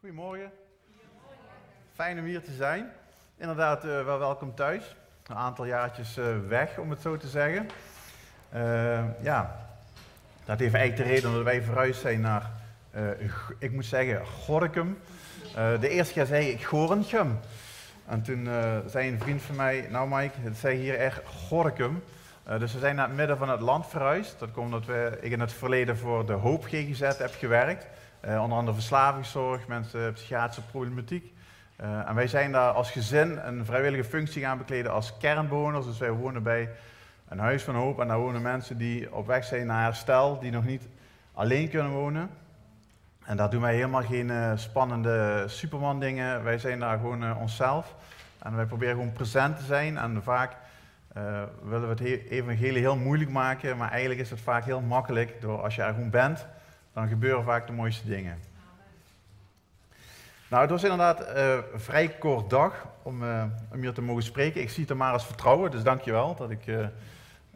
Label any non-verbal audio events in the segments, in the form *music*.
Goedemorgen. Fijn om hier te zijn. Inderdaad, uh, wel welkom thuis. Een aantal jaartjes uh, weg, om het zo te zeggen. Uh, ja, dat heeft eigenlijk de reden dat wij verhuisd zijn naar, ik moet zeggen, Gorinchem. de eerste keer zei ik Gorinchem. En toen zei een vriend van mij, nou Mike, het zei hier echt Gorinchem. dus we zijn naar het midden van het land verhuisd. Dat komt omdat we, ik in het verleden voor de Hoop GGZ heb gewerkt. Uh, onder andere verslavingszorg, mensen psychiatrische problematiek. Uh, en wij zijn daar als gezin een vrijwillige functie gaan bekleden als kernbewoners. Dus wij wonen bij een huis van hoop en daar wonen mensen die op weg zijn naar herstel, die nog niet alleen kunnen wonen. En daar doen wij helemaal geen uh, spannende superman dingen. Wij zijn daar gewoon onszelf. En wij proberen gewoon present te zijn. En vaak willen we het evangelie heel moeilijk maken, maar eigenlijk is het vaak heel makkelijk door als je er gewoon bent dan gebeuren vaak de mooiste dingen. Nou, het was inderdaad uh, een vrij kort dag om, uh, om hier te mogen spreken. Ik zie het er maar als vertrouwen, dus dankjewel dat ik uh,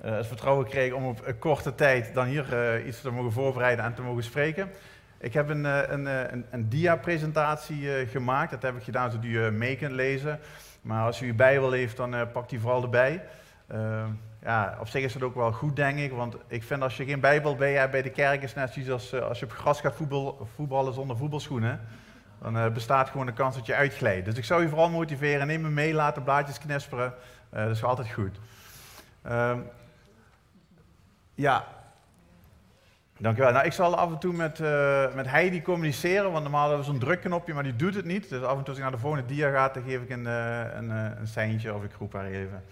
het vertrouwen kreeg om op korte tijd dan hier iets te mogen voorbereiden en te mogen spreken. Ik heb een, een, een, een dia-presentatie gemaakt, dat heb ik gedaan zodat u mee kunt lezen. Maar als u uw Bijbel heeft, dan pakt die vooral erbij ja, op zich is het ook wel goed, denk ik. Want ik vind als je geen Bijbel bij hebt bij de kerk, is net zoiets als uh, als je op gras gaat voetbal, voetballen zonder voetbalschoenen. Dan uh, bestaat gewoon de kans dat je uitglijdt. Dus ik zou je vooral motiveren. Neem me mee, laat de blaadjes knisperen. Uh, dat is altijd goed. Ehm, ja, dankjewel. Nou, ik zal af en toe met, met Heidi communiceren, want normaal hebben we zo'n drukknopje, maar die doet het niet. Dus af en toe als ik naar de volgende dia ga, dan geef ik een, een, een seintje of ik roep haar even.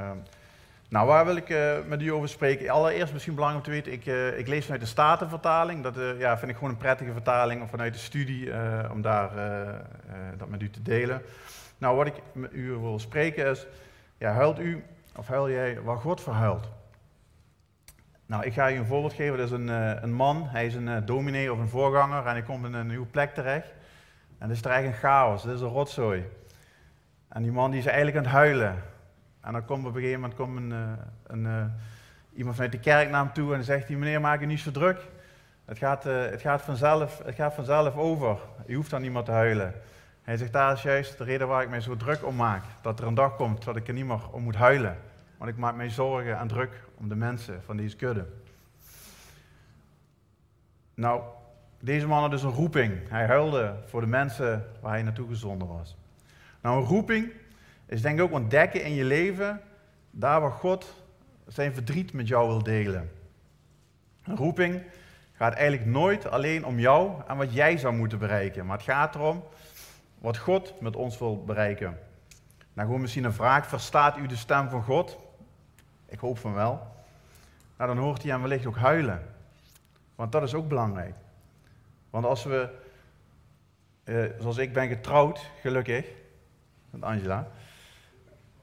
Um, nou, waar wil ik uh, met u over spreken? Allereerst misschien belangrijk om te weten, ik, uh, ik lees vanuit de Statenvertaling. Dat uh, ja, vind ik gewoon een prettige vertaling vanuit de studie om daar, dat met u te delen. Nou, wat ik met u wil spreken is, ja, huilt u of huil jij waar God verhuilt? Nou, ik ga u een voorbeeld geven. Dat is een, een man, hij is een dominee of een voorganger en hij komt in een nieuwe plek terecht. En dat is er eigenlijk een chaos, dit is een rotzooi. En die man die is eigenlijk aan het huilen. En dan komt op een gegeven moment komt een, eh, een, eh, iemand vanuit de kerk naar hem toe en zegt hij, meneer maak je niet zo druk. Het gaat, uh, het, gaat vanzelf, het gaat vanzelf over. Je hoeft dan niet meer te huilen. Hij zegt, daar is juist de reden waar ik mij zo druk om maak. Dat er een dag komt dat ik er niet meer om moet huilen. Want ik maak mij zorgen en druk om de mensen van deze kudde. Nou, deze man had dus een roeping. Hij huilde voor de mensen waar hij naartoe gezonden was. Nou, een roeping is denk ik ook ontdekken in je leven, daar waar God zijn verdriet met jou wil delen. Een roeping gaat eigenlijk nooit alleen om jou en wat jij zou moeten bereiken, maar het gaat erom wat God met ons wil bereiken. Nou, gewoon misschien een vraag, verstaat u de stem van God? Ik hoop van wel. Nou, dan hoort hij hem wellicht ook huilen. Want dat is ook belangrijk. Want als we, eh, zoals ik ben getrouwd, gelukkig, met Angela,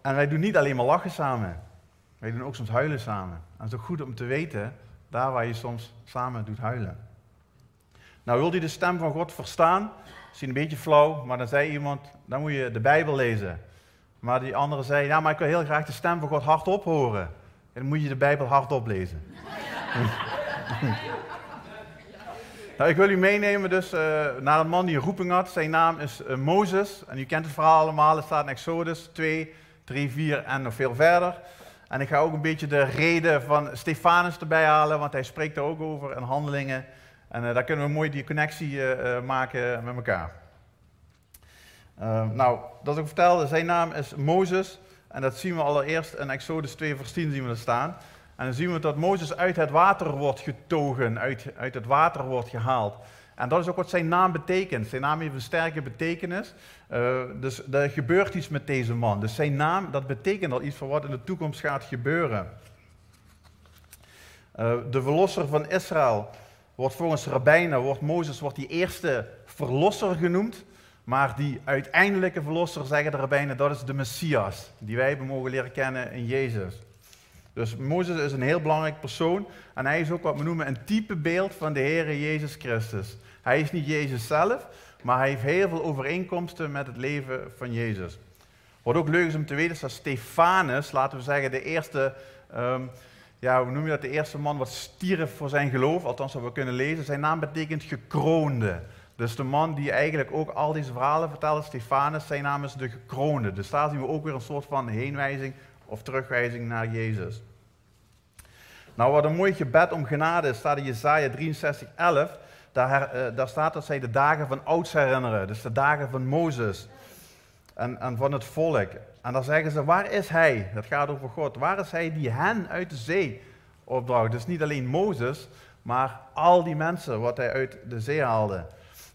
en wij doen niet alleen maar lachen samen. Wij doen ook soms huilen samen. En het is ook goed om te weten, daar waar je soms samen doet huilen. Nou, wil je de stem van God verstaan? Misschien een beetje flauw, maar dan zei iemand, dan moet je de Bijbel lezen. Maar die andere zei, ja, maar ik wil heel graag de stem van God hardop horen. En dan moet je de Bijbel hardop lezen. *laughs* nou, ik wil u meenemen dus uh, naar een man die een roeping had. Zijn naam is uh, Mozes. En u kent het verhaal allemaal. Het staat in Exodus 2, 3, 4 en nog veel verder. En ik ga ook een beetje de reden van Stefanus erbij halen, want hij spreekt er ook over in handelingen. En uh, daar kunnen we mooi die connectie uh, maken met elkaar. Nou, dat ik vertelde, zijn naam is Mozes. En dat zien we allereerst in Exodus 2 vers 10 zien we dat staan. En dan zien we dat Mozes uit het water wordt getogen, uit, uit het water wordt gehaald. En dat is ook wat zijn naam betekent. Zijn naam heeft een sterke betekenis. Uh, dus er gebeurt iets met deze man. Dus zijn naam, dat betekent al iets voor wat in de toekomst gaat gebeuren. Uh, de verlosser van Israël wordt volgens rabbijnen, wordt Mozes wordt die eerste verlosser genoemd. Maar die uiteindelijke verlosser, zeggen de rabbijnen, dat is de Messias. Die wij hebben mogen leren kennen in Jezus. Dus Mozes is een heel belangrijk persoon. En hij is ook wat we noemen een typebeeld van de Heer Jezus Christus. Hij is niet Jezus zelf, maar hij heeft heel veel overeenkomsten met het leven van Jezus. Wat ook leuk is om te weten is dat Stefanus, laten we zeggen, de eerste, um, ja, hoe noem je dat, de eerste man wat stierf voor zijn geloof, althans wat we kunnen lezen. Zijn naam betekent gekroonde. Dus de man die eigenlijk ook al deze verhalen vertelde, Stefanus, zijn naam is de gekroonde. Dus daar zien we ook weer een soort van heenwijzing of terugwijzing naar Jezus. Nou, wat een mooi gebed om genade staat in Jezaja 63, 11. Daar, uh, daar staat dat zij de dagen van ouds herinneren, dus de dagen van Mozes en, en van het volk. En dan zeggen ze, waar is hij? Dat gaat over God. Waar is hij die hen uit de zee opdracht? Dus niet alleen Mozes, maar al die mensen wat hij uit de zee haalde.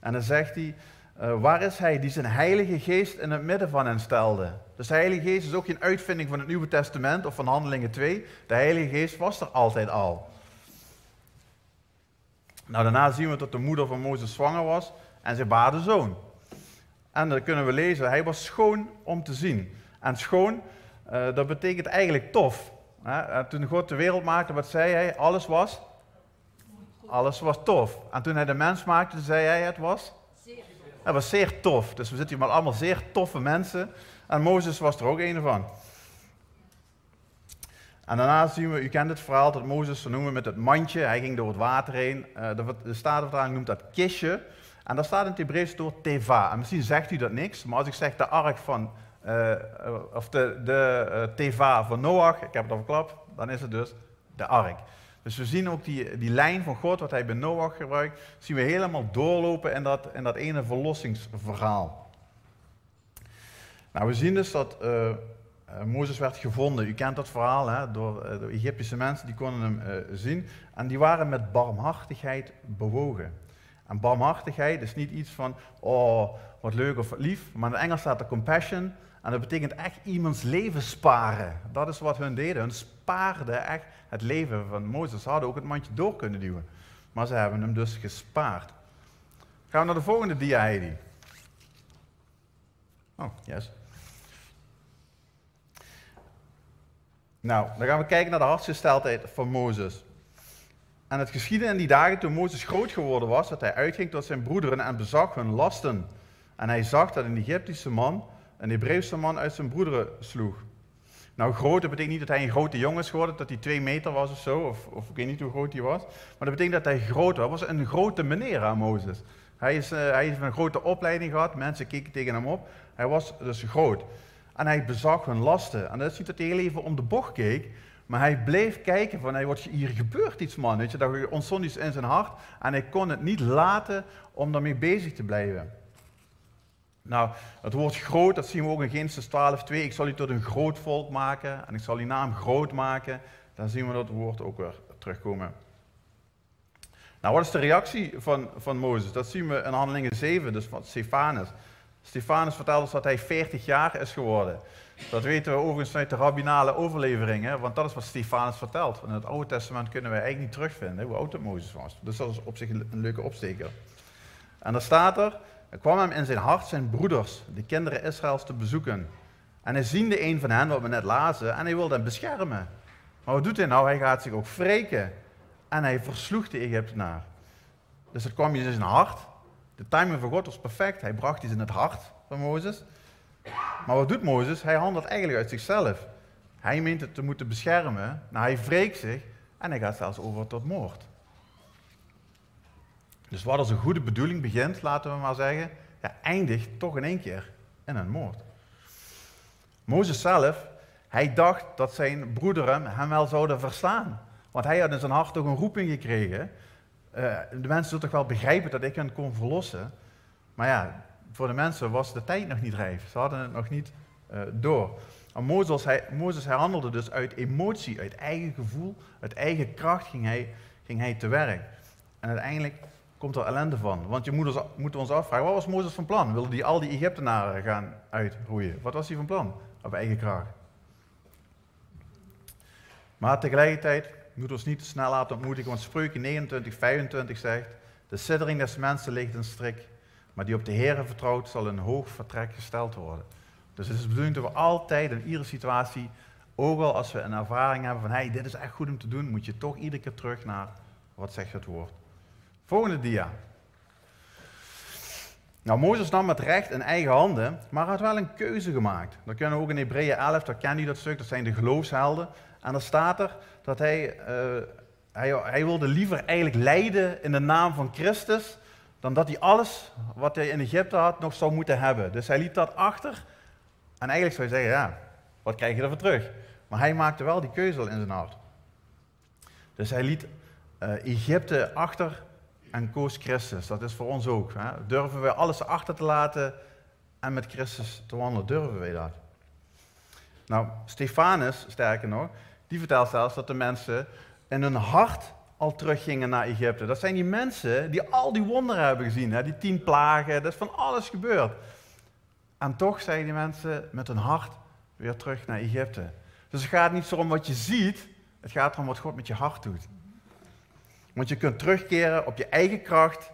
En dan zegt hij, uh, waar is hij die zijn heilige geest in het midden van hen stelde? Dus de heilige geest is ook geen uitvinding van het Nieuwe Testament of van Handelingen 2. De heilige geest was er altijd al. Nou, daarna zien we dat de moeder van Mozes zwanger was en ze baarde zoon. En dan kunnen we lezen, hij was schoon om te zien. En schoon, uh, dat betekent eigenlijk tof. Hè? Toen God de wereld maakte, wat zei hij? Alles was? Alles was tof. En toen hij de mens maakte, zei hij, het was? Het was zeer tof. Dus we zitten hier met allemaal zeer toffe mensen. En Mozes was er ook een van. En daarna zien we, u kent het verhaal dat Mozes, zo noemen met het mandje, hij ging door het water heen. Uh, de, de Statenvertaling noemt dat kistje. En daar staat in het Hebreeuws door teva. En misschien zegt u dat niks, maar als ik zeg de ark van, uh, of de, de teva van Noach, ik heb het al verklapt, dan is het dus de ark. Dus we zien ook die, die lijn van God, wat hij bij Noach gebruikt, zien we helemaal doorlopen in dat, in dat ene verlossingsverhaal. Nou, we zien dus dat Mozes werd gevonden. U kent dat verhaal, hè, door de Egyptische mensen, die konden hem uh, zien. En die waren met barmhartigheid bewogen. En barmhartigheid is niet iets van, oh, wat leuk of wat lief. Maar in het Engels staat er compassion. En dat betekent echt iemands leven sparen. Dat is wat hun deden. Hun spaarden echt het leven van Mozes. Ze hadden ook het mandje door kunnen duwen. Maar ze hebben hem dus gespaard. Gaan we naar de volgende dia, Heidi. Oh, yes. Nou, dan gaan we kijken naar de hartsgesteldheid van Mozes. En het geschiedde in die dagen toen Mozes groot geworden was, dat hij uitging tot zijn broederen en bezag hun lasten. En hij zag dat een Egyptische man een Hebreeuwse man uit zijn broederen sloeg. Nou, groot, dat betekent niet dat hij een grote jongen is geworden, dat hij twee meter was of zo, of, of ik weet niet hoe groot hij was. Maar dat betekent dat hij groot was. was een grote meneer aan Mozes. Hij, is, uh, hij heeft een grote opleiding gehad, mensen keken tegen hem op. Hij was dus groot. En hij bezag hun lasten. En dat is niet dat hij heel even om de bocht keek, maar hij bleef kijken van, hey, wat, hier gebeurt iets man, weet je. Dat ontstond iets in zijn hart en hij kon het niet laten om daarmee bezig te blijven. Nou, het woord groot, dat zien we ook in Genesis 12, 2. Ik zal u tot een groot volk maken en ik zal uw naam groot maken. Dan zien we dat woord ook weer terugkomen. Nou, wat is de reactie van, van Mozes? Dat zien we in Handelingen 7, dus van Stefanus. Stefanus vertelt ons dat hij 40 jaar is geworden. Dat weten we overigens uit de rabbinale overleveringen, want dat is wat Stefanus vertelt. In het Oude Testament kunnen wij eigenlijk niet terugvinden hoe oud het Mozes was. Dus dat is op zich een leuke opsteker. En dan staat er, er kwam hem in zijn hart zijn broeders, de kinderen Israëls, te bezoeken. En hij ziende een van hen, wat we net lazen, en hij wilde hem beschermen. Maar wat doet hij nou? Hij gaat zich ook wreken. En hij versloeg de Egyptenaar. Dus het kwam in zijn hart. De timing van God was perfect. Hij bracht iets in het hart van Mozes. Maar wat doet Mozes? Hij handelt eigenlijk uit zichzelf. Hij meent het te moeten beschermen. Nou, hij wreekt zich en hij gaat zelfs over tot moord. Dus wat als een goede bedoeling begint, laten we maar zeggen, ja, eindigt toch in één keer in een moord. Mozes zelf, hij dacht dat zijn broederen hem wel zouden verstaan. Want hij had in zijn hart toch een roeping gekregen. Uh, de mensen zullen toch wel begrijpen dat ik hen kon verlossen. Maar ja, voor de mensen was de tijd nog niet rijp. Ze hadden het nog niet uh, door. En Mozes hij, Mozes, hij handelde dus uit emotie, uit eigen gevoel, uit eigen kracht ging hij, ging hij te werk. En uiteindelijk komt er ellende van. Want je moet ons, ons afvragen, wat was Mozes van plan? Wilde hij al die Egyptenaren gaan uitroeien? Wat was hij van plan? Op eigen kracht. Maar tegelijkertijd moeten we ons niet te snel laten ontmoedigen, want Spreuken 29, 25 zegt, de siddering des mensen ligt een strik, maar die op de Heer vertrouwt zal een hoog vertrek gesteld worden. Dus het is de bedoeling dat we altijd in iedere situatie, ook al als we een ervaring hebben van, hey, dit is echt goed om te doen, moet je toch iedere keer terug naar, wat zegt het woord. Volgende dia. Nou, Mozes nam het recht in eigen handen, maar had wel een keuze gemaakt. Dat kunnen we ook in Hebreeën 11, daar ken je dat stuk, dat zijn de geloofshelden. En dan staat er dat hij, uh, hij, hij wilde liever eigenlijk lijden in de naam van Christus, dan dat hij alles wat hij in Egypte had nog zou moeten hebben. Dus hij liet dat achter. En eigenlijk zou je zeggen, ja, wat krijg je ervoor terug? Maar hij maakte wel die keuze in zijn hart. Dus hij liet uh, Egypte achter en koos Christus. Dat is voor ons ook. Hè? Durven we alles achter te laten en met Christus te wandelen? Durven wij dat? Nou, Stefanus, sterker nog, die vertelt zelfs dat de mensen in hun hart al teruggingen naar Egypte. Dat zijn die mensen die al die wonderen hebben gezien, hè? die tien plagen, dat is van alles gebeurd. En toch zijn die mensen met hun hart weer terug naar Egypte. Dus het gaat niet zo om wat je ziet, het gaat erom wat God met je hart doet. Want je kunt terugkeren op je eigen kracht,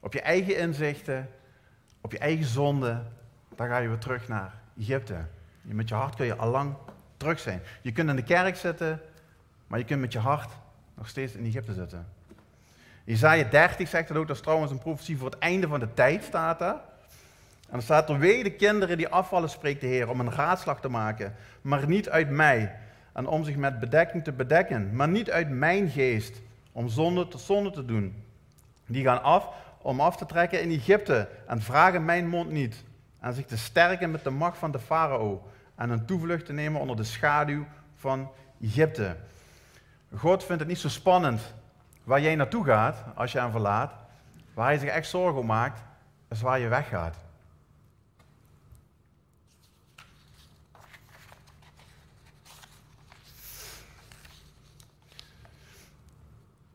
op je eigen inzichten, op je eigen zonde. Dan ga je weer terug naar Egypte. Met je hart kun je allang terug zijn. Je kunt in de kerk zitten, maar je kunt met je hart nog steeds in Egypte zitten. Isaiah 30 zegt dat ook, dat is trouwens een profetie voor het einde van de tijd, staat daar. En dan staat er, wee de kinderen die afvallen, spreekt de Heer, om een raadslag te maken, maar niet uit mij. En om zich met bedekking te bedekken, maar niet uit mijn geest, om zonde tot zonde te doen. Die gaan af om af te trekken in Egypte en vragen mijn mond niet. En zich te sterken met de macht van de farao en een toevlucht te nemen onder de schaduw van Egypte. God vindt het niet zo spannend waar jij naartoe gaat als je hem verlaat. Waar hij zich echt zorgen om maakt, is waar je weggaat.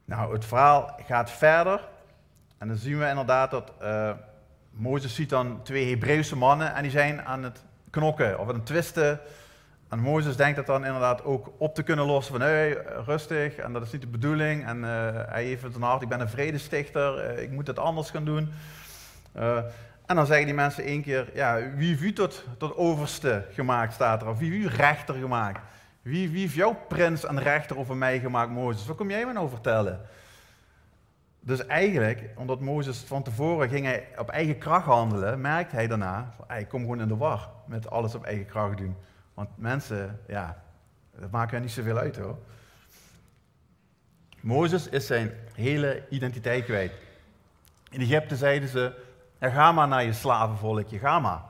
Nou, het verhaal gaat verder. En dan zien we inderdaad dat uh, Mozes ziet dan twee Hebreeuwse mannen en die zijn aan het knokken of aan twisten. En Mozes denkt dat dan inderdaad ook op te kunnen lossen van hé, rustig en dat is niet de bedoeling. En uh, hij heeft een hart, ik ben een vredestichter, uh, ik moet het anders gaan doen. en dan zeggen die mensen één keer, ja, wie heeft u tot, tot overste gemaakt, staat er, of wie heeft u rechter gemaakt? Wie, wie heeft jouw prins en rechter over mij gemaakt, Mozes? Wat kom jij me nou vertellen? Dus eigenlijk, omdat Mozes van tevoren ging hij op eigen kracht handelen, merkt hij daarna, hij komt gewoon in de war met alles op eigen kracht doen. Want mensen, ja, dat maakt er niet zoveel uit hoor. Mozes is zijn hele identiteit kwijt. In Egypte zeiden ze, ga maar naar je slavenvolkje, ga maar.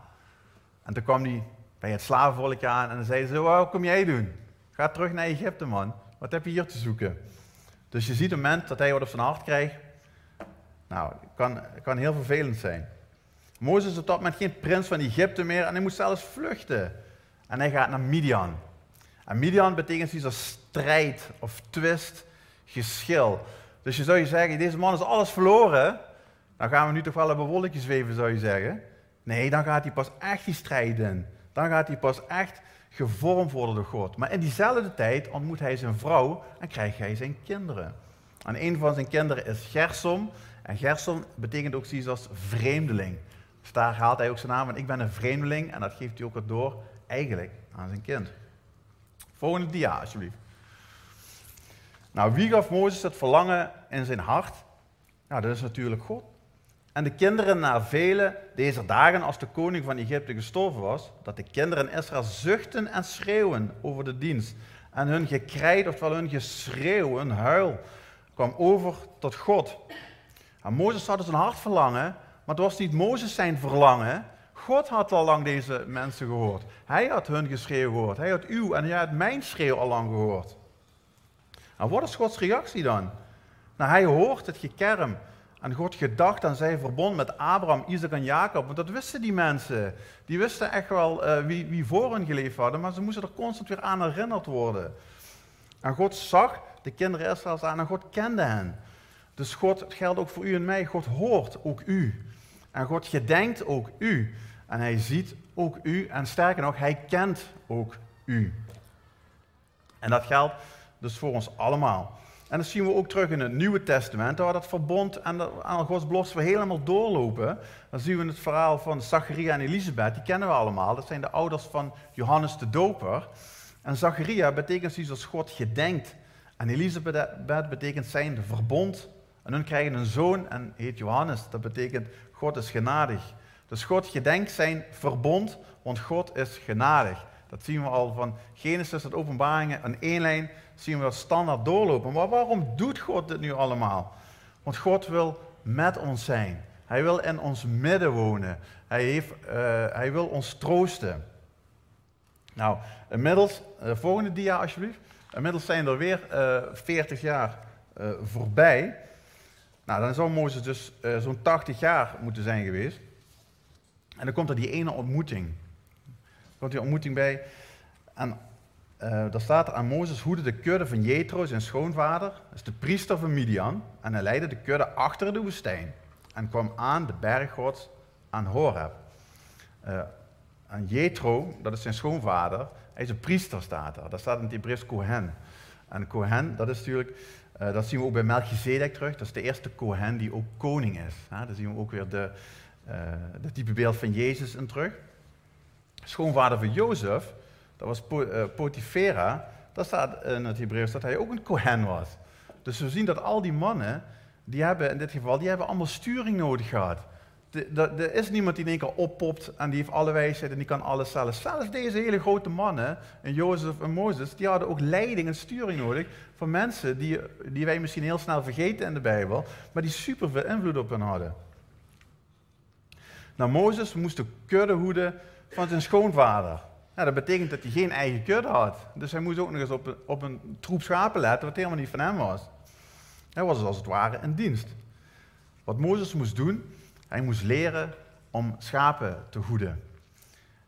En toen kwam hij bij het slavenvolkje aan en dan zeiden ze, wat kom jij doen? Ga terug naar Egypte, man. Wat heb je hier te zoeken? Dus je ziet een moment dat hij wat op zijn hart krijgt. Nou, kan, kan heel vervelend zijn. Mozes is op dat moment geen prins van Egypte meer en hij moet zelfs vluchten. En hij gaat naar Midian. En Midian betekent iets als strijd of twist, geschil. Dus je zou je zeggen, deze man is alles verloren. Dan gaan we nu toch wel een wolkje zweven, zou je zeggen. Nee, dan gaat hij pas echt die strijd in. Dan gaat hij pas echt gevormd worden door God. Maar in diezelfde tijd ontmoet hij zijn vrouw en krijgt hij zijn kinderen. En een van zijn kinderen is Gersom. En Gersom betekent ook zoiets als vreemdeling. Dus daar haalt hij ook zijn naam van, ik ben een vreemdeling. En dat geeft hij ook wat door, eigenlijk, aan zijn kind. Volgende dia, alsjeblieft. Nou, wie gaf Mozes het verlangen in zijn hart? Nou, dat is natuurlijk God. En de kinderen na vele deze dagen, als de koning van Egypte gestorven was, dat de kinderen Israël zuchten en schreeuwen over de dienst. En hun gekrijt, oftewel hun geschreeuw, hun huil, kwam over tot God. En Mozes had dus een hart verlangen, maar het was niet Mozes zijn verlangen. God had al lang deze mensen gehoord. Hij had hun geschreeuw gehoord. Hij had uw en jij had mijn schreeuw al lang gehoord. En wat is Gods reactie dan? Nou, hij hoort het gekerm en God gedacht aan zijn verbond met Abraham, Isaac en Jacob. Want dat wisten die mensen. Die wisten echt wel uh, wie, wie voor hen geleefd hadden, maar ze moesten er constant weer aan herinnerd worden. En God zag de kinderen Israëls aan en God kende hen. Dus God, het geldt ook voor u en mij, God hoort ook u. En God gedenkt ook u. En hij ziet ook u en sterker nog, hij kent ook u. En dat geldt dus voor ons allemaal. En dat zien we ook terug in het Nieuwe Testament, waar dat verbond en aan Gods belofte helemaal doorlopen. Dan zien we het verhaal van Zacharia en Elisabeth, die kennen we allemaal. Dat zijn de ouders van Johannes de Doper. En Zacharia betekent zoiets als God gedenkt. En Elisabeth betekent zijn verbond. En hun krijgen een zoon en heet Johannes. Dat betekent God is genadig. Dus God gedenkt zijn verbond, want God is genadig. Dat zien we al van Genesis tot openbaringen aan één lijn zien we dat standaard doorlopen. Maar waarom doet God dit nu allemaal? Want God wil met ons zijn. Hij wil in ons midden wonen. Hij, heeft, uh, hij wil ons troosten. Nou, inmiddels, uh, volgende dia alsjeblieft. Inmiddels zijn er weer uh, 40 jaar voorbij. Nou, dan zou Mozes dus zo'n 80 jaar moeten zijn geweest. En dan komt er die ene ontmoeting. Er komt die ontmoeting bij. En uh, daar staat er aan Mozes hoede de kudde van Jethro, zijn schoonvader, dat is de priester van Midian. En hij leidde de kudde achter de woestijn en kwam aan de berg Gods aan Horeb. Uh, en Jethro, dat is zijn schoonvader, hij is een priester, staat er. Dat staat in het Hebreeuws Kohen. En Kohen, dat is natuurlijk, uh, dat zien we ook bij Melchizedek terug. Dat is de eerste Kohen die ook koning is. Daar zien we ook weer de, uh, de type beeld van Jezus in terug. Schoonvader van Jozef, dat was Potifera. Dat staat in het Hebreeuws dat hij ook een Kohen was. Dus we zien dat al die mannen, die hebben in dit geval, die hebben allemaal sturing nodig gehad. Er is niemand die in één keer oppopt en die heeft alle wijsheid en die kan alles zelf. Zelfs deze hele grote mannen, en Jozef en Mozes, die hadden ook leiding en sturing nodig van mensen die, die wij misschien heel snel vergeten in de Bijbel, maar die super veel invloed op hen hadden. Nou, Mozes moest de kudde hoeden van zijn schoonvader. Dat betekent dat hij geen eigen kudde had. Dus hij moest ook nog eens op een, op een troep schapen letten, wat helemaal niet van hem was. Hij was als het ware in dienst. Wat Mozes moest doen, hij moest leren om schapen te hoeden.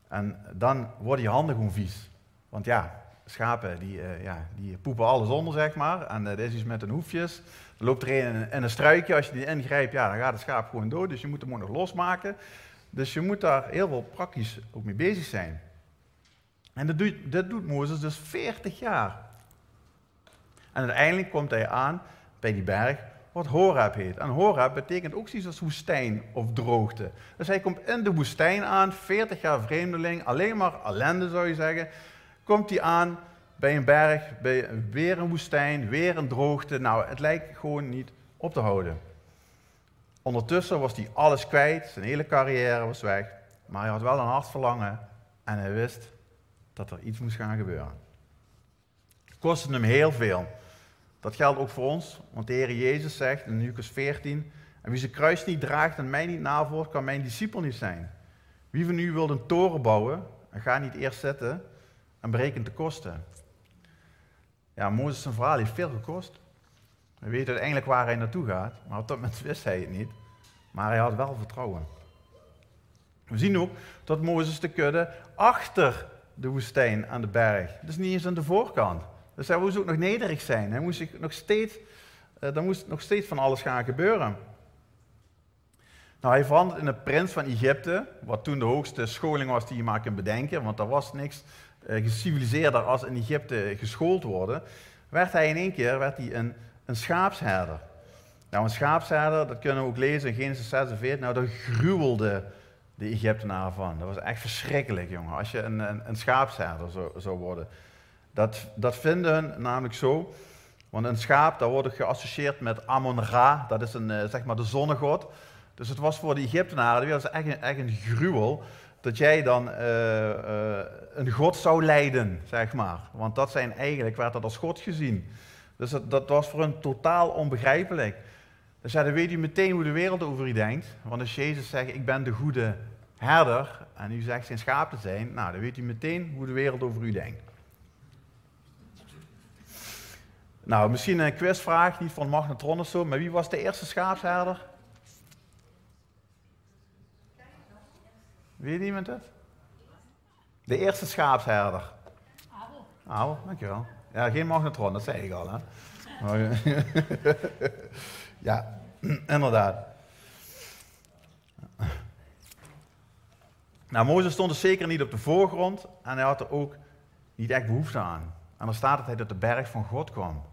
En dan worden je handen gewoon vies. Want ja, schapen die, uh, ja, die poepen alles onder, zeg maar. En uh, er is iets met hun hoefjes. Er loopt er een in een struikje. Als je die ingrijpt, ja, dan gaat het schaap gewoon dood. Dus je moet hem ook nog losmaken. Dus je moet daar heel veel praktisch ook mee bezig zijn. En dat doet, dat doet Mozes dus 40 jaar. En uiteindelijk komt hij aan bij die berg wat Horeb heet. En Horeb betekent ook zoiets als woestijn of droogte. Dus hij komt in de woestijn aan, 40 jaar vreemdeling, alleen maar ellende zou je zeggen. Komt hij aan bij een berg, bij weer een woestijn, weer een droogte. Nou, het lijkt gewoon niet op te houden. Ondertussen was hij alles kwijt, zijn hele carrière was weg. Maar hij had wel een hartverlangen en hij wist dat er iets moest gaan gebeuren. Het kostte hem heel veel. Dat geldt ook voor ons, want de Heer Jezus zegt in Lucas 14: En wie zijn kruis niet draagt en mij niet navolgt, kan mijn discipel niet zijn. Wie van u wil een toren bouwen en gaat niet eerst zitten en berekent de kosten? Ja, Mozes' zijn verhaal heeft veel gekost. We weten uiteindelijk waar hij naartoe gaat, maar op dat moment wist hij het niet. Maar hij had wel vertrouwen. We zien ook dat Mozes de kudde achter de woestijn aan de berg, dus niet eens aan de voorkant. Dus hij moest ook nog nederig zijn. Hij moest nog steeds, uh, er moest nog steeds van alles gaan gebeuren. Nou, hij verandert in een prins van Egypte, wat toen de hoogste scholing was die je maar kunt bedenken, want er was niks uh, geciviliseerder als in Egypte geschoold worden. Werd hij in één keer werd hij een, een schaapsherder. Nou, een schaapsherder, dat kunnen we ook lezen in Genesis 46, nou, daar gruwelde de Egyptenaren van. Dat was echt verschrikkelijk, jongen, als je een, een, een schaapsherder zou, zou worden. Dat, dat vinden hun namelijk zo, want een schaap, daar wordt geassocieerd met Amon-Ra, dat is een, eh, zeg maar de zonnegod. Dus het was voor de Egyptenaren dat was echt een, echt een gruwel dat jij dan uh, uh, een god zou leiden, zeg maar. Want dat zijn eigenlijk, werd dat als god gezien. Dus dat, dat was voor hen totaal onbegrijpelijk. Dus ja, dan weet u meteen hoe de wereld over u denkt. Want als Jezus zegt, ik ben de goede herder, en u zegt zijn schaap te zijn, nou, dan weet u meteen hoe de wereld over u denkt. Nou, misschien een quizvraag, niet van magnetron of zo, maar wie was de eerste schaapsherder? Weet iemand het? De eerste schaapsherder. Abel. Abel, dankjewel. Ja, geen magnetron, dat zei ik al. Hè? *laughs* ja, *clears throat* inderdaad. Nou, Mozes stond dus zeker niet op de voorgrond en hij had er ook niet echt behoefte aan. En dan staat dat hij tot de berg van God kwam.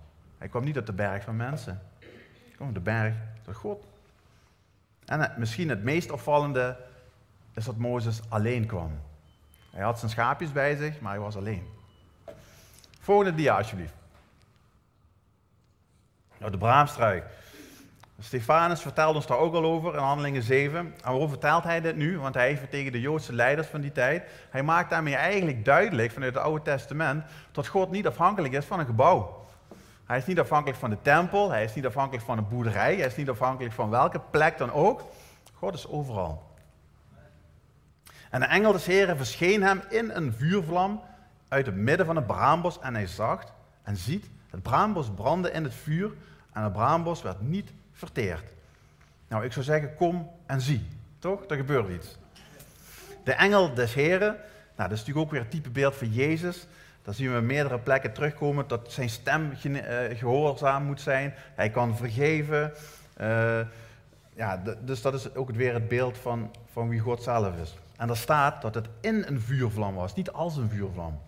Hij kwam niet op de berg van mensen. Hij kwam op de berg door God. En misschien het meest opvallende is dat Mozes alleen kwam. Hij had zijn schaapjes bij zich, maar hij was alleen. Volgende dia, alsjeblieft. Nou, de braamstruik. Stefanus vertelde ons daar ook al over in Handelingen 7. En waarom vertelt hij dit nu? Want hij heeft tegen de Joodse leiders van die tijd. Hij maakt daarmee eigenlijk duidelijk vanuit het Oude Testament dat God niet afhankelijk is van een gebouw. Hij is niet afhankelijk van de tempel, hij is niet afhankelijk van een boerderij, hij is niet afhankelijk van welke plek dan ook. God is overal. En de engel des Heren verscheen hem in een vuurvlam uit het midden van het braambos en hij zag en ziet, het braambos brandde in het vuur en het braambos werd niet verteerd. Nou, ik zou zeggen, kom en zie. Toch? Er gebeurt iets. De engel des Heren, nou, dat is natuurlijk ook weer het type beeld van Jezus. Daar zien we meerdere plekken terugkomen dat zijn stem eh, gehoorzaam moet zijn. Hij kan vergeven. Uh, ja, dus dat is ook weer het beeld van, van wie God zelf is. En er staat dat het in een vuurvlam was, niet als een vuurvlam.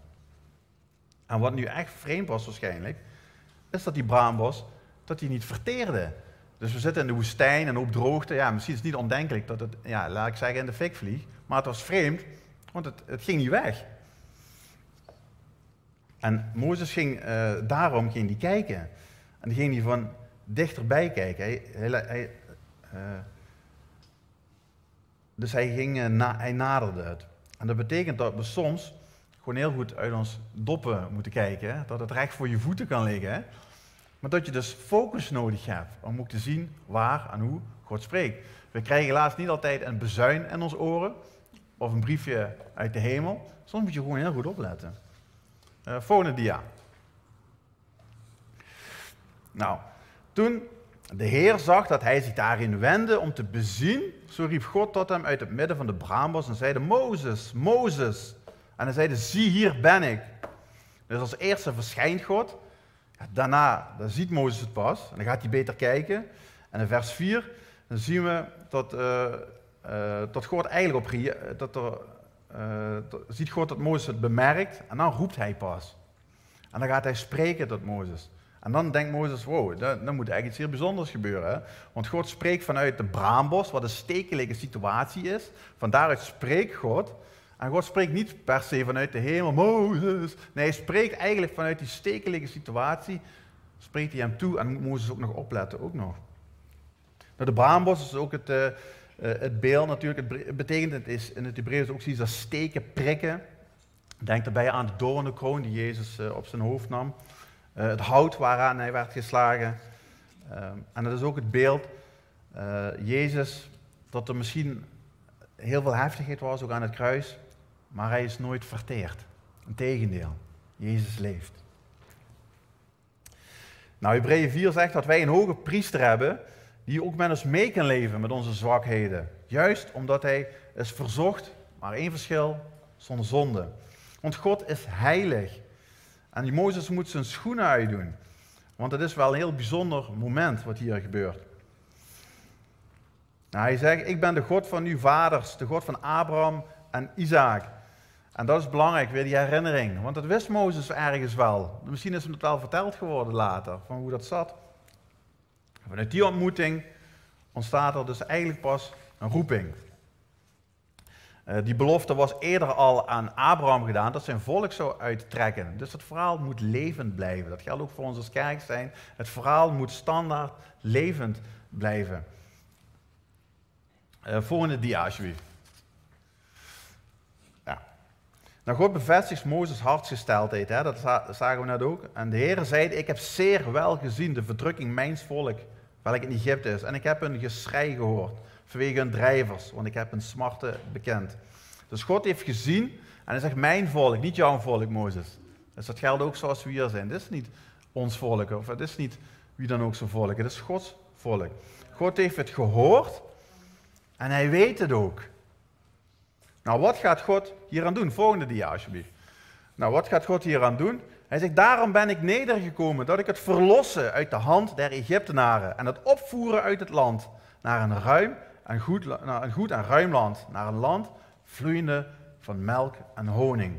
En wat nu echt vreemd was waarschijnlijk, is dat die braambos dat die niet verteerde. Dus we zitten in de woestijn en op droogte. Ja, misschien is het niet ondenkelijk dat het, ja, laat ik zeggen, in de fik vliegt. Maar het was vreemd, want het, het ging niet weg. En Mozes ging, uh, daarom ging die kijken. En dan ging hij van dichterbij kijken. Hij, uh, dus hij, ging, uh, na, hij naderde het. En dat betekent dat we soms gewoon heel goed uit ons doppen moeten kijken. Dat het recht voor je voeten kan liggen. Maar dat je dus focus nodig hebt om ook te zien waar en hoe God spreekt. We krijgen helaas niet altijd een bezuin in ons oren of een briefje uit de hemel. Soms moet je gewoon heel goed opletten. Uh, volgende dia. Nou, toen de Heer zag dat hij zich daarin wendde om te bezien, zo riep God tot hem uit het midden van de braambos en zeide, Mozes, Mozes. En hij zeide, zie hier ben ik. Dus als eerste verschijnt God. Daarna dan ziet Mozes het pas en dan gaat hij beter kijken. En in vers 4 dan zien we dat, uh, uh, dat God eigenlijk op dat er, uh, ziet God dat Mozes het bemerkt en dan roept hij pas. En dan gaat hij spreken tot Mozes. En dan denkt Mozes, wow, dan, moet eigenlijk iets heel bijzonders gebeuren. Want God spreekt vanuit de braambos, wat een stekelige situatie is. Van daaruit spreekt God. En God spreekt niet per se vanuit de hemel, Mozes. Nee, hij spreekt eigenlijk vanuit die stekelige situatie. Spreekt hij hem toe en moet Mozes ook nog opletten, ook nog. De braambos is ook het, uh, het beeld natuurlijk. Het betekent het is in het Hebreeuws ook zoiets als steken, prikken. Denk daarbij aan de doornenkroon die Jezus uh, op zijn hoofd nam. het hout waaraan hij werd geslagen. En dat is ook het beeld, Jezus, dat er misschien heel veel heftigheid was, ook aan het kruis. Maar hij is nooit verteerd. Integendeel, Jezus leeft. Nou, Hebreeën 4 zegt dat wij een hoge priester hebben die ook met ons mee kan leven met onze zwakheden. Juist omdat hij is verzocht, maar één verschil, zonder zonde. Want God is heilig. En die Mozes moet zijn schoenen uitdoen. Want het is wel een heel bijzonder moment wat hier gebeurt. Nou, hij zegt, ik ben de God van uw vaders, de God van Abraham en Isaac. En dat is belangrijk, weer die herinnering. Want dat wist Mozes ergens wel. Misschien is hem het wel verteld geworden later, van hoe dat zat. Vanuit die ontmoeting ontstaat er dus eigenlijk pas een roeping. Uh, die belofte was eerder al aan Abraham gedaan dat zijn volk zou uittrekken. Dus het verhaal moet levend blijven. Dat geldt ook voor ons als kerk zijn. Het verhaal moet standaard levend blijven. Uh, volgende dia alsjeblieft. Nou, God bevestigt Mozes hartsgesteldheid, dat zagen we net ook. En de Heer zei, ik heb zeer wel gezien de verdrukking mijns volk, welk in Egypte is. En ik heb een geschrei gehoord vanwege hun drijvers, want ik heb hun smarten bekend. Dus God heeft gezien en hij zegt, mijn volk, niet jouw volk, Mozes. Dus dat geldt ook zoals we hier zijn. Dit is niet ons volk, of het is niet wie dan ook zijn volk, het is Gods volk. God heeft het gehoord en hij weet het ook. Nou, wat gaat God hier aan doen? Volgende dia, alsjeblieft. Nou, wat gaat God hier aan doen? Hij zegt, daarom ben ik nedergekomen, dat ik het verlossen uit de hand der Egyptenaren en het opvoeren uit het land naar een, ruim en goed, een goed en ruim land, naar een land vloeiende van melk en honing.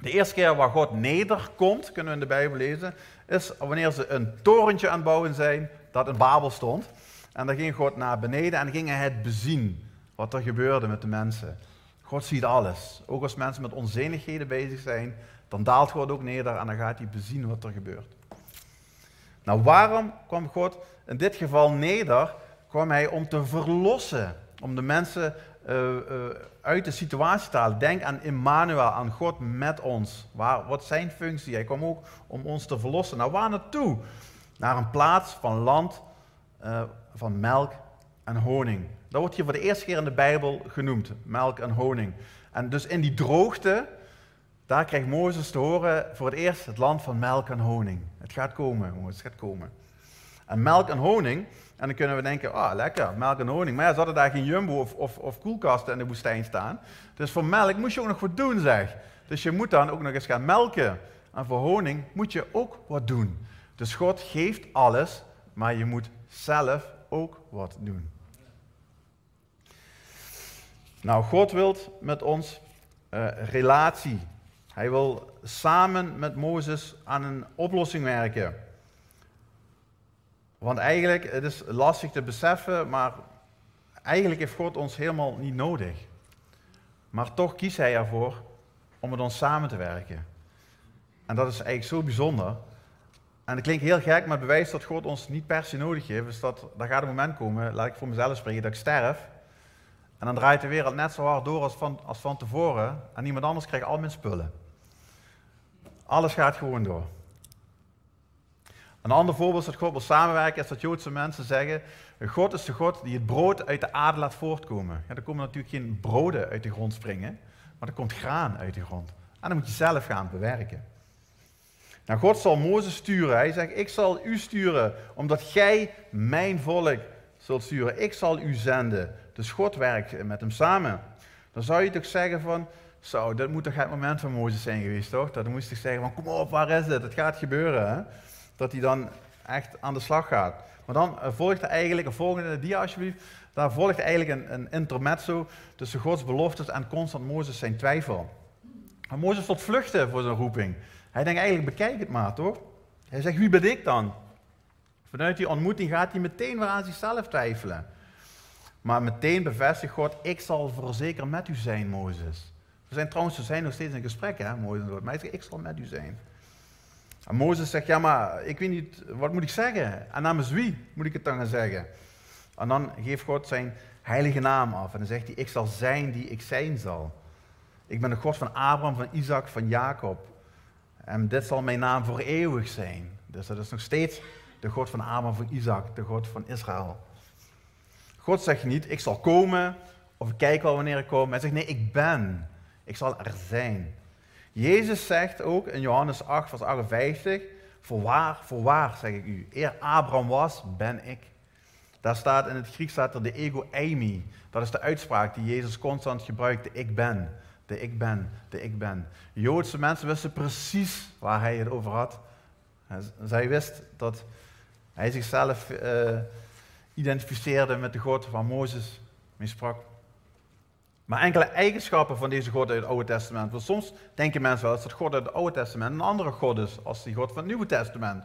De eerste keer waar God nederkomt, kunnen we in de Bijbel lezen, is wanneer ze een torentje aan het bouwen zijn dat in Babel stond. En dan ging God naar beneden en ging hij het bezien wat er gebeurde met de mensen. God ziet alles. Ook als mensen met onzinnigheden bezig zijn, dan daalt God ook neder en dan gaat hij bezien wat er gebeurt. Nou, waarom kwam God in dit geval neder? Kwam hij om te verlossen, om de mensen uh, uh, uit de situatie te halen. Denk aan Emmanuel, aan God met ons. Waar, wat zijn functie? Hij kwam ook om ons te verlossen. Nou, waar naartoe? Naar een plaats van land, uh, van melk en honing. Dat wordt hier voor de eerste keer in de Bijbel genoemd, melk en honing. En dus in die droogte, daar krijgt Mozes te horen voor het eerst het land van melk en honing. Het gaat komen, jongens, het gaat komen. En melk en honing, en dan kunnen we denken, ah, lekker, melk en honing. Maar ja, ze hadden daar geen jumbo of, of, of koelkasten in de woestijn staan. Dus voor melk moet je ook nog wat doen, zeg. Dus je moet dan ook nog eens gaan melken. En voor honing moet je ook wat doen. Dus God geeft alles, maar je moet zelf ook wat doen. Nou, God wil met ons uh, relatie. Hij wil samen met Mozes aan een oplossing werken. Want eigenlijk, het is lastig te beseffen, maar eigenlijk heeft God ons helemaal niet nodig. Maar toch kiest Hij ervoor om met ons samen te werken. En dat is eigenlijk zo bijzonder. En dat klinkt heel gek, maar het bewijst dat God ons niet per se nodig heeft. Dus dat, daar gaat een moment komen, laat ik voor mezelf spreken, dat ik sterf. En dan draait de wereld net zo hard door als van, als van tevoren. En niemand anders krijgt al mijn spullen. Alles gaat gewoon door. Een ander voorbeeld dat God wil samenwerken is dat Joodse mensen zeggen: God is de God die het brood uit de aarde laat voortkomen. Ja, er komen natuurlijk geen broden uit de grond springen, maar er komt graan uit de grond. En dan moet je zelf gaan bewerken. Nou, God zal Mozes sturen. Hij zegt: Ik zal u sturen, omdat gij mijn volk zult sturen. Ik zal u zenden. Dus God werkt met hem samen. Dan zou je toch zeggen van, zo, dat moet toch het moment van Mozes zijn geweest, toch? Dat moest hij zeggen van, kom op, waar is het? Het gaat gebeuren, hè? Dat hij dan echt aan de slag gaat. Maar dan volgt er eigenlijk, een volgende dia alsjeblieft, daar volgt eigenlijk een, een intermezzo tussen Gods beloftes en constant Mozes zijn twijfel. Maar Mozes tot vluchten voor zijn roeping. Hij denkt eigenlijk, bekijk het maar, toch? Hij zegt, wie ben ik dan? Vanuit die ontmoeting gaat hij meteen weer aan zichzelf twijfelen. Maar meteen bevestigt God, ik zal voorzeker met u zijn, Mozes. We zijn trouwens, we zijn nog steeds in gesprek, hè, Mozes. Maar hij zegt, ik zal met u zijn. En Mozes zegt, ja, maar ik weet niet, wat moet ik zeggen? En namens wie moet ik het dan gaan zeggen? En dan geeft God zijn heilige naam af. En dan zegt hij, ik zal zijn die ik zijn zal. Ik ben de God van Abraham, van Isaac, van Jacob. En dit zal mijn naam voor eeuwig zijn. Dus dat is nog steeds de God van Abraham, van Isaac, de God van Israël. God zegt niet, ik zal komen, of ik kijk wel wanneer ik kom. Hij zegt, nee, ik ben. Ik zal er zijn. Jezus zegt ook in Johannes 8, vers 58, voorwaar, voorwaar zeg ik u, eer Abraham was, ben ik. Daar staat in het Grieks staat er de ego eimi. Dat is de uitspraak die Jezus constant gebruikt, de ik ben. De ik ben, de ik ben. Joodse mensen wisten precies waar hij het over had. Zij wist dat hij zichzelf uh, identificeerde met de God waar Mozes mee sprak. Maar enkele eigenschappen van deze God uit het Oude Testament. Want soms denken mensen wel eens dat God uit het Oude Testament een andere God is als die God van het Nieuwe Testament.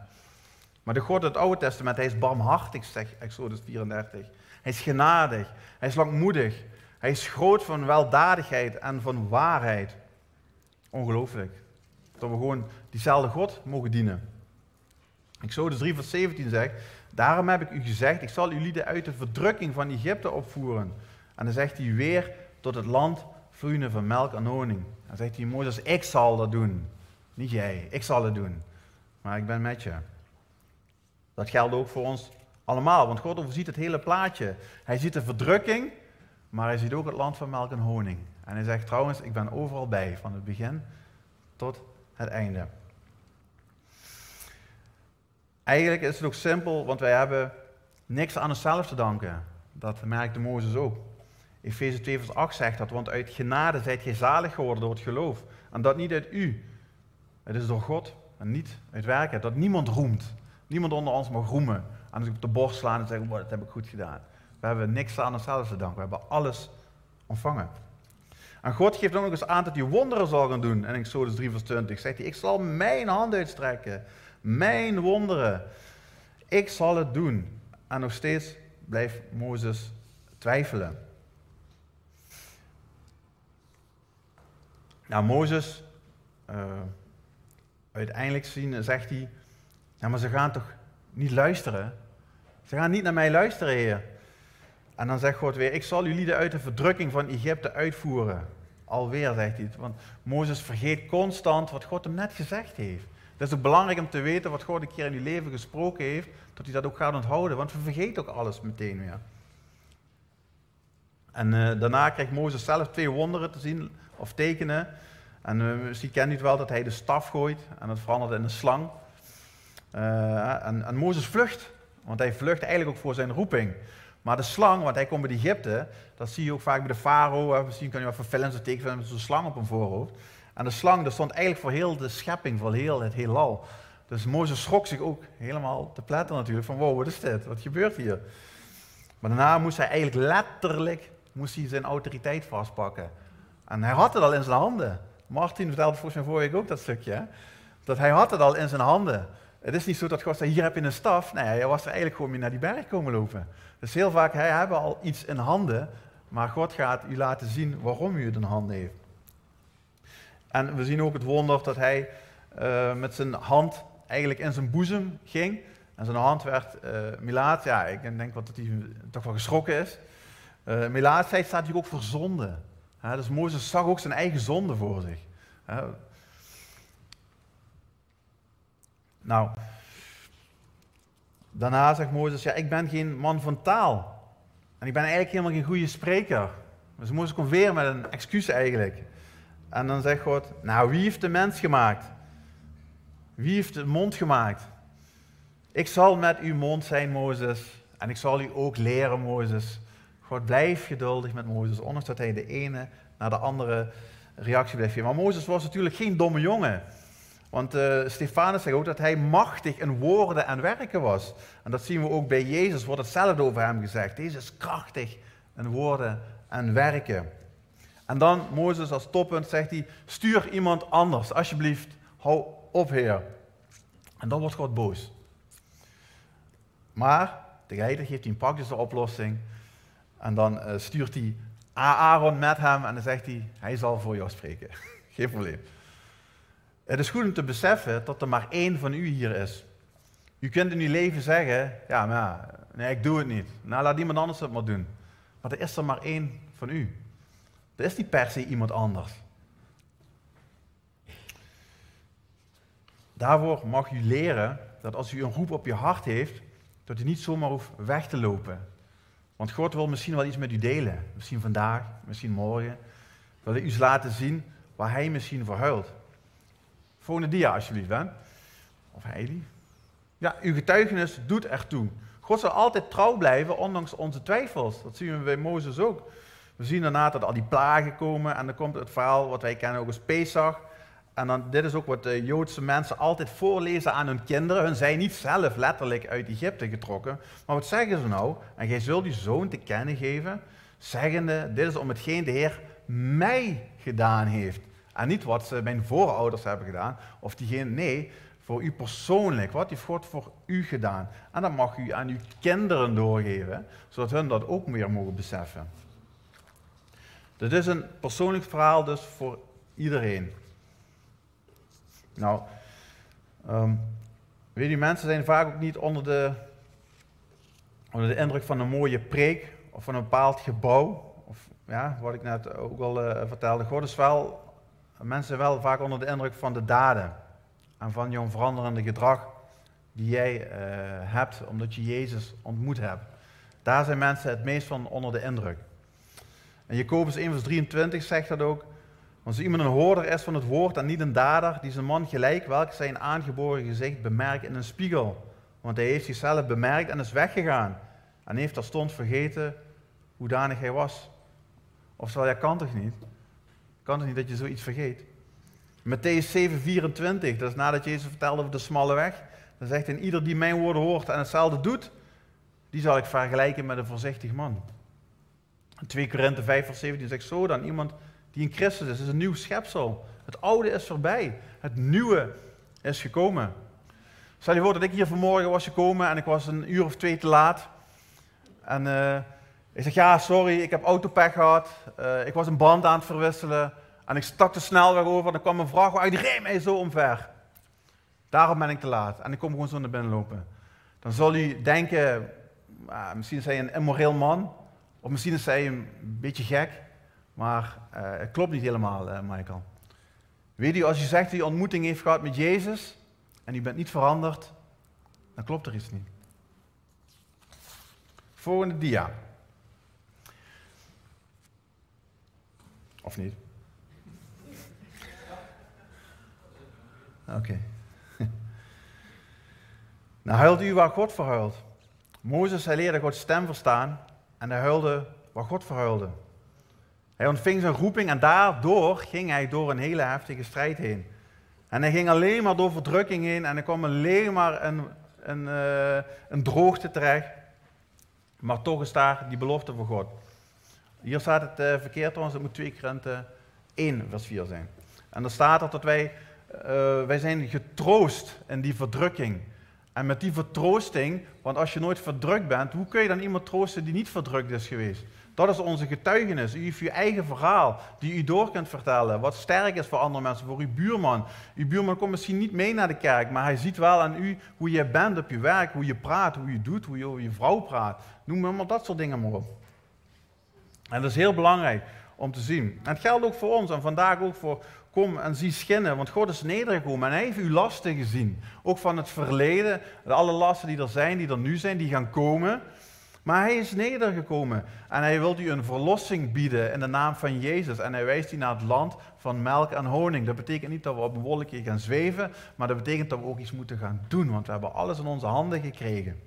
Maar de God uit het Oude Testament, hij is barmhartig, zegt Exodus 34. Hij is genadig, hij is langmoedig, hij is groot van weldadigheid en van waarheid. Ongelooflijk. Dat we gewoon diezelfde God mogen dienen. Exodus 3 vers 17 zegt, Daarom heb ik u gezegd, ik zal uw lieden uit de verdrukking van Egypte opvoeren. En dan zegt hij weer, tot het land vloeiende van melk en honing. Dan zegt hij, Mozes, ik zal dat doen. Niet jij, ik zal het doen. Maar ik ben met je. Dat geldt ook voor ons allemaal, want God overziet het hele plaatje. Hij ziet de verdrukking, maar hij ziet ook het land van melk en honing. En hij zegt trouwens, ik ben overal bij, van het begin tot het einde. Eigenlijk is het ook simpel, want wij hebben niks aan onszelf te danken. Dat merkte Mozes ook. Efeze 2 vers 8 zegt dat, want uit genade zijt gij zalig geworden door het geloof. En dat niet uit u. Het is door God en niet uit werken. Dat niemand roemt. Niemand onder ons mag roemen. En zich op de borst slaan en zeggen, dat heb ik goed gedaan. We hebben niks aan onszelf te danken. We hebben alles ontvangen. En God geeft ook nog eens aan dat hij wonderen zal gaan doen. En in Exodus 3 vers 20 zegt hij, ik zal mijn hand uitstrekken mijn wonderen. Ik zal het doen. En nog steeds blijft Mozes twijfelen. Nou, Mozes, uh, uiteindelijk zien, zegt hij, ja, maar ze gaan toch niet luisteren? Ze gaan niet naar mij luisteren, Heer. En dan zegt God weer, ik zal lieden uit de verdrukking van Egypte uitvoeren. Alweer, zegt hij. Want Mozes vergeet constant wat God hem net gezegd heeft. Het is ook belangrijk om te weten wat God een keer in je leven gesproken heeft, dat hij dat ook gaat onthouden. Want we vergeten ook alles meteen weer. En eh, daarna krijgt Mozes zelf twee wonderen te zien, of tekenen. En uh, misschien kent u het wel dat hij de staf gooit en dat verandert in een slang. Uh, en, en Mozes vlucht, want hij vlucht eigenlijk ook voor zijn roeping. Maar de slang, want hij komt bij Egypte, dat zie je ook vaak bij de farao. Misschien kan je wel van films of tekenfilms met zo'n slang op een voorhoofd. En de slang, dat stond eigenlijk voor heel de schepping, voor heel het heelal. Dus Mozes schrok zich ook helemaal te pletten natuurlijk, van wow, wat is dit? Wat gebeurt hier? Maar daarna moest hij eigenlijk letterlijk moest hij zijn autoriteit vastpakken. En hij had het al in zijn handen. Martin vertelde volgens mij vorige ook dat stukje. Dat hij had het al in zijn handen. Het is niet zo dat God zei, hier heb je een staf. Nee, hij was er eigenlijk gewoon mee naar die berg komen lopen. Dus heel vaak, hij hebben al iets in handen. Maar God gaat u laten zien waarom u het in handen heeft. En we zien ook het wonder dat hij uh, met zijn hand eigenlijk in zijn boezem ging. En zijn hand werd uh, milaat. Ja, ik denk dat hij toch wel geschrokken is. Uh, Melaatheid staat hier ook voor zonde. dus Mozes zag ook zijn eigen zonde voor zich. nou, daarna zegt Mozes, ja, ik ben geen man van taal. En ik ben eigenlijk helemaal geen goede spreker. Dus Mozes komt weer met een excuus eigenlijk. En dan zegt God, nou, wie heeft de mens gemaakt? Wie heeft de mond gemaakt? Ik zal met uw mond zijn, Mozes. En ik zal u ook leren, Mozes, God blijft geduldig met Mozes, ondanks dat hij de ene naar de andere reactie blijft geven. Maar Mozes was natuurlijk geen domme jongen. Want uh, Stefanus zegt ook dat hij machtig in woorden en werken was. En dat zien we ook bij Jezus, wordt hetzelfde over hem gezegd. Deze is krachtig in woorden en werken. En dan Mozes als toppunt zegt hij, stuur iemand anders, alsjeblieft, hou op Heer. En dan wordt God boos. Maar tegelijkertijd geeft hij een praktische oplossing. En dan uh, stuurt hij Aaron met hem en dan zegt hij, hij zal voor jou spreken. *laughs* Geen probleem. Het is goed om te beseffen dat er maar één van u hier is. U kunt in uw leven zeggen, ja, maar nee, ik doe het niet. Nou, laat iemand anders het maar doen. Maar er is er maar één van u. Er is niet per se iemand anders. Daarvoor mag u leren dat als u een roep op je hart heeft, dat u niet zomaar hoeft weg te lopen. Want God wil misschien wel iets met u delen. Misschien vandaag, misschien morgen. Wil hij u laten zien waar hij misschien voor huilt. Volgende dia alsjeblieft, hè. Of Heidi. Ja, uw getuigenis doet ertoe. God zal altijd trouw blijven, ondanks onze twijfels. Dat zien we bij Mozes ook. We zien daarna dat al die plagen komen en dan komt het verhaal wat wij kennen ook als Pesach. En dan, dit is ook wat de Joodse mensen altijd voorlezen aan hun kinderen. Hun zijn niet zelf letterlijk uit Egypte getrokken. Maar wat zeggen ze nou? En gij zult uw zoon te kennen geven, zeggende, dit is om hetgeen de Heer mij gedaan heeft. En niet wat ze mijn voorouders hebben gedaan, of diegene, nee, voor u persoonlijk. Wat heeft God voor u gedaan? En dat mag u aan uw kinderen doorgeven, zodat hun dat ook meer mogen beseffen. Dit is een persoonlijk verhaal dus voor iedereen. Nou, um, weet je, mensen zijn vaak ook niet onder de, onder de indruk van een mooie preek of van een bepaald gebouw. Of ja, wat ik net ook al uh, vertelde. God is wel, mensen wel vaak onder de indruk van de daden en van jouw veranderende gedrag die jij uh, hebt omdat je Jezus ontmoet hebt. Daar zijn mensen het meest van onder de indruk. En Jacobus 1 vers 23 zegt dat ook. Als iemand een hoorder is van het woord en niet een dader, die zijn man gelijk welk zijn aangeboren gezicht bemerkt in een spiegel. Want hij heeft zichzelf bemerkt en is weggegaan. En heeft terstond vergeten hoe danig hij was. Oftewel, ja, kan toch niet? Kan toch niet dat je zoiets vergeet? Matthäus 7, 24, dat is nadat Jezus vertelde over de smalle weg. Dan zegt hij, ieder die mijn woorden hoort en hetzelfde doet, die zal ik vergelijken met een voorzichtig man. 2 Korinthe 5, vers 17 zegt zo dan, iemand die in Christus is, is een nieuw schepsel. Het oude is voorbij. Het nieuwe is gekomen. Stel je voor dat ik hier vanmorgen was gekomen en ik was een uur of twee te laat. En uh, ik zeg, ja, sorry, ik heb autopech gehad. Uh, ik was een band aan het verwisselen. En ik stak de snelweg over en dan kwam een vrachtwagen, die reed mij zo omver. Daarom ben ik te laat. En ik kom gewoon zo naar binnen lopen. Dan zal u denken, ah, misschien is hij een immoreel man. Of misschien is hij een beetje gek. Maar uh, het klopt niet helemaal, uh, Michael. Weet u, als je zegt dat je ontmoeting heeft gehad met Jezus en je bent niet veranderd, dan klopt er iets niet. Volgende dia. Of niet? Oké. *laughs* nou huilt u waar God verhuilt. Mozes hij leerde Gods stem verstaan en hij huilde waar God verhuilde. Hij ontving zijn roeping en daardoor ging hij door een hele heftige strijd heen. En hij ging alleen maar door verdrukking heen en er kwam alleen maar een, een, uh, een droogte terecht. Maar toch is daar die belofte voor God. Hier staat het uh, verkeerd trouwens, het moet 2 Korinthe 1 vers 4 zijn. En dan staat er dat wij, uh, wij zijn getroost in die verdrukking. En met die vertroosting, want als je nooit verdrukt bent, hoe kun je dan iemand troosten die niet verdrukt is geweest? Dat is onze getuigenis. U heeft uw eigen verhaal die u door kunt vertellen. Wat sterk is voor andere mensen, voor uw buurman. Uw buurman komt misschien niet mee naar de kerk, maar hij ziet wel aan u hoe je bent op je werk, hoe je praat, hoe je doet, hoe je over je vrouw praat. Noem maar dat soort dingen maar op. En dat is heel belangrijk om te zien. En het geldt ook voor ons en vandaag ook voor kom en zie schinnen, want God is nedergekomen en hij heeft uw lasten gezien. Ook van het verleden, alle lasten die er zijn, die er nu zijn, die gaan komen. Maar hij is nedergekomen en hij wil u een verlossing bieden in de naam van Jezus. En hij wijst u naar het land van melk en honing. Dat betekent niet dat we op een wolkje gaan zweven, maar dat betekent dat we ook iets moeten gaan doen, want we hebben alles in onze handen gekregen.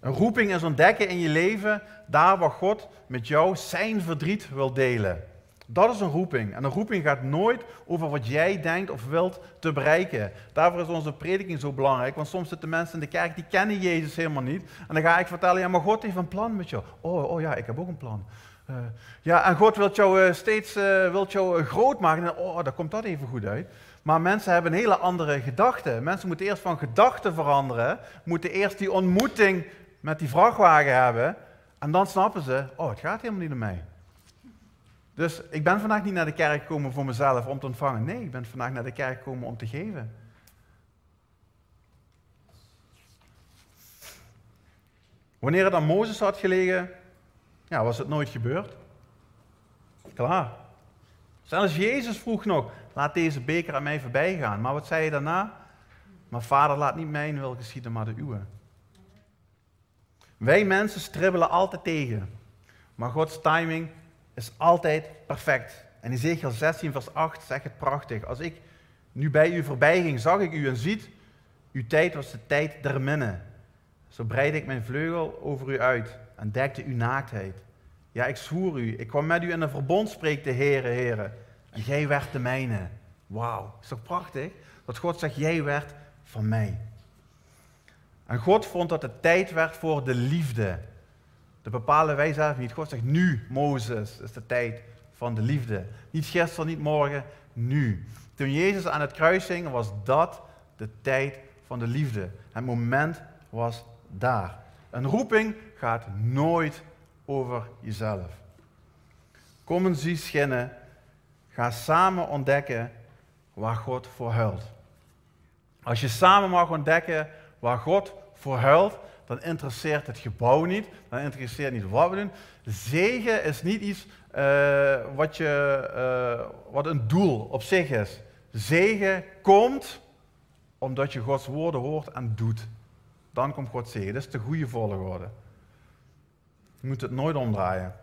Een roeping is ontdekken in je leven daar waar God met jou zijn verdriet wil delen. Dat is een roeping. En een roeping gaat nooit over wat jij denkt of wilt te bereiken. Daarvoor is onze prediking zo belangrijk. Want soms zitten mensen in de kerk die kennen Jezus helemaal niet. En dan ga ik vertellen, ja, maar God heeft een plan met jou. Oh, oh ja, ik heb ook een plan. Uh, ja, en God wil jou uh, steeds uh, wilt jou groot maken. En, oh, dan komt dat even goed uit. Maar mensen hebben een hele andere gedachte. Mensen moeten eerst van gedachten veranderen. Moeten eerst die ontmoeting met die vrachtwagen hebben. En dan snappen ze, oh, het gaat helemaal niet om mij. Dus ik ben vandaag niet naar de kerk gekomen voor mezelf om te ontvangen. Nee, ik ben vandaag naar de kerk gekomen om te geven. Wanneer het aan Mozes had gelegen, ja, was het nooit gebeurd. Klaar. Zelfs Jezus vroeg nog, laat deze beker aan mij voorbij gaan. Maar wat zei je daarna? Maar vader, laat niet mijn wil geschieden, maar de uwe. Wij mensen stribbelen altijd tegen. Maar Gods timing is altijd perfect. En Ezekiel 16, vers 8 zegt het prachtig. Als ik nu bij u voorbij ging, zag ik u en ziet, uw tijd was de tijd der minne. Zo breidde ik mijn vleugel over u uit en dekte uw naaktheid. Ja, ik zwoer u, ik kwam met u in een verbond, spreekt de Heere, Heere. En jij werd de mijne. Wauw, is toch prachtig? Dat God zegt, jij werd van mij. En God vond dat het tijd werd voor de liefde. Dat bepalen wij zelf niet. God zegt nu, Mozes, is de tijd van de liefde. Niet gisteren, niet morgen, nu. Toen Jezus aan het kruis hing, was dat de tijd van de liefde. Het moment was daar. Een roeping gaat nooit over jezelf. Kom en zie schinnen. Ga samen ontdekken waar God voor huilt. Als je samen mag ontdekken waar God voor huilt, dan interesseert het gebouw niet, dan interesseert niet wat we doen. Zegen is niet iets uh, wat, je, uh, wat een doel op zich is. Zegen komt omdat je Gods woorden hoort en doet. Dan komt God zegen. Dat is de goede volgorde. Je moet het nooit omdraaien.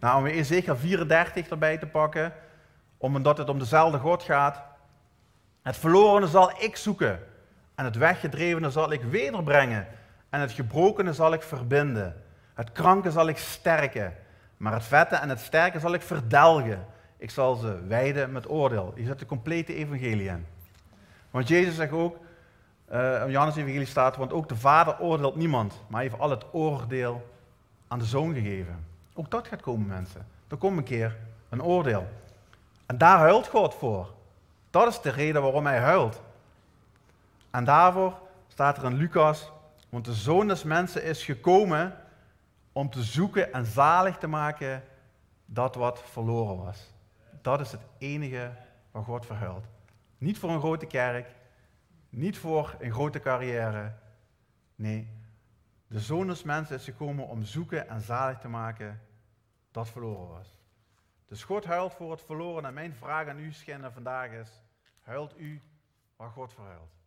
Nou, om Ezekiel 34 erbij te pakken, omdat het om dezelfde God gaat. Het verlorene zal ik zoeken en het weggedrevene zal ik wederbrengen en het gebrokene zal ik verbinden. Het kranke zal ik sterken, maar het vette en het sterke zal ik verdelgen. Ik zal ze wijden met oordeel. Je zet de complete evangelie in. Want Jezus zegt ook, uh, in Johannes evangelie staat, want ook de Vader oordeelt niemand, maar heeft al het oordeel aan de Zoon gegeven. Ook dat gaat komen, mensen. Er komt een keer een oordeel. En daar huilt God voor. Dat is de reden waarom hij huilt. En daarvoor staat er in Lucas want de zoon des mensen is gekomen om te zoeken en zalig te maken dat wat verloren was. Dat is het enige waar God verhuilt. Niet voor een grote kerk, niet voor een grote carrière. Nee, de zoon des mensen is gekomen om zoeken en zalig te maken dat verloren was. Dus God huilt voor het verloren en mijn vraag aan u, schijnen vandaag is, huilt u waar God verhuilt?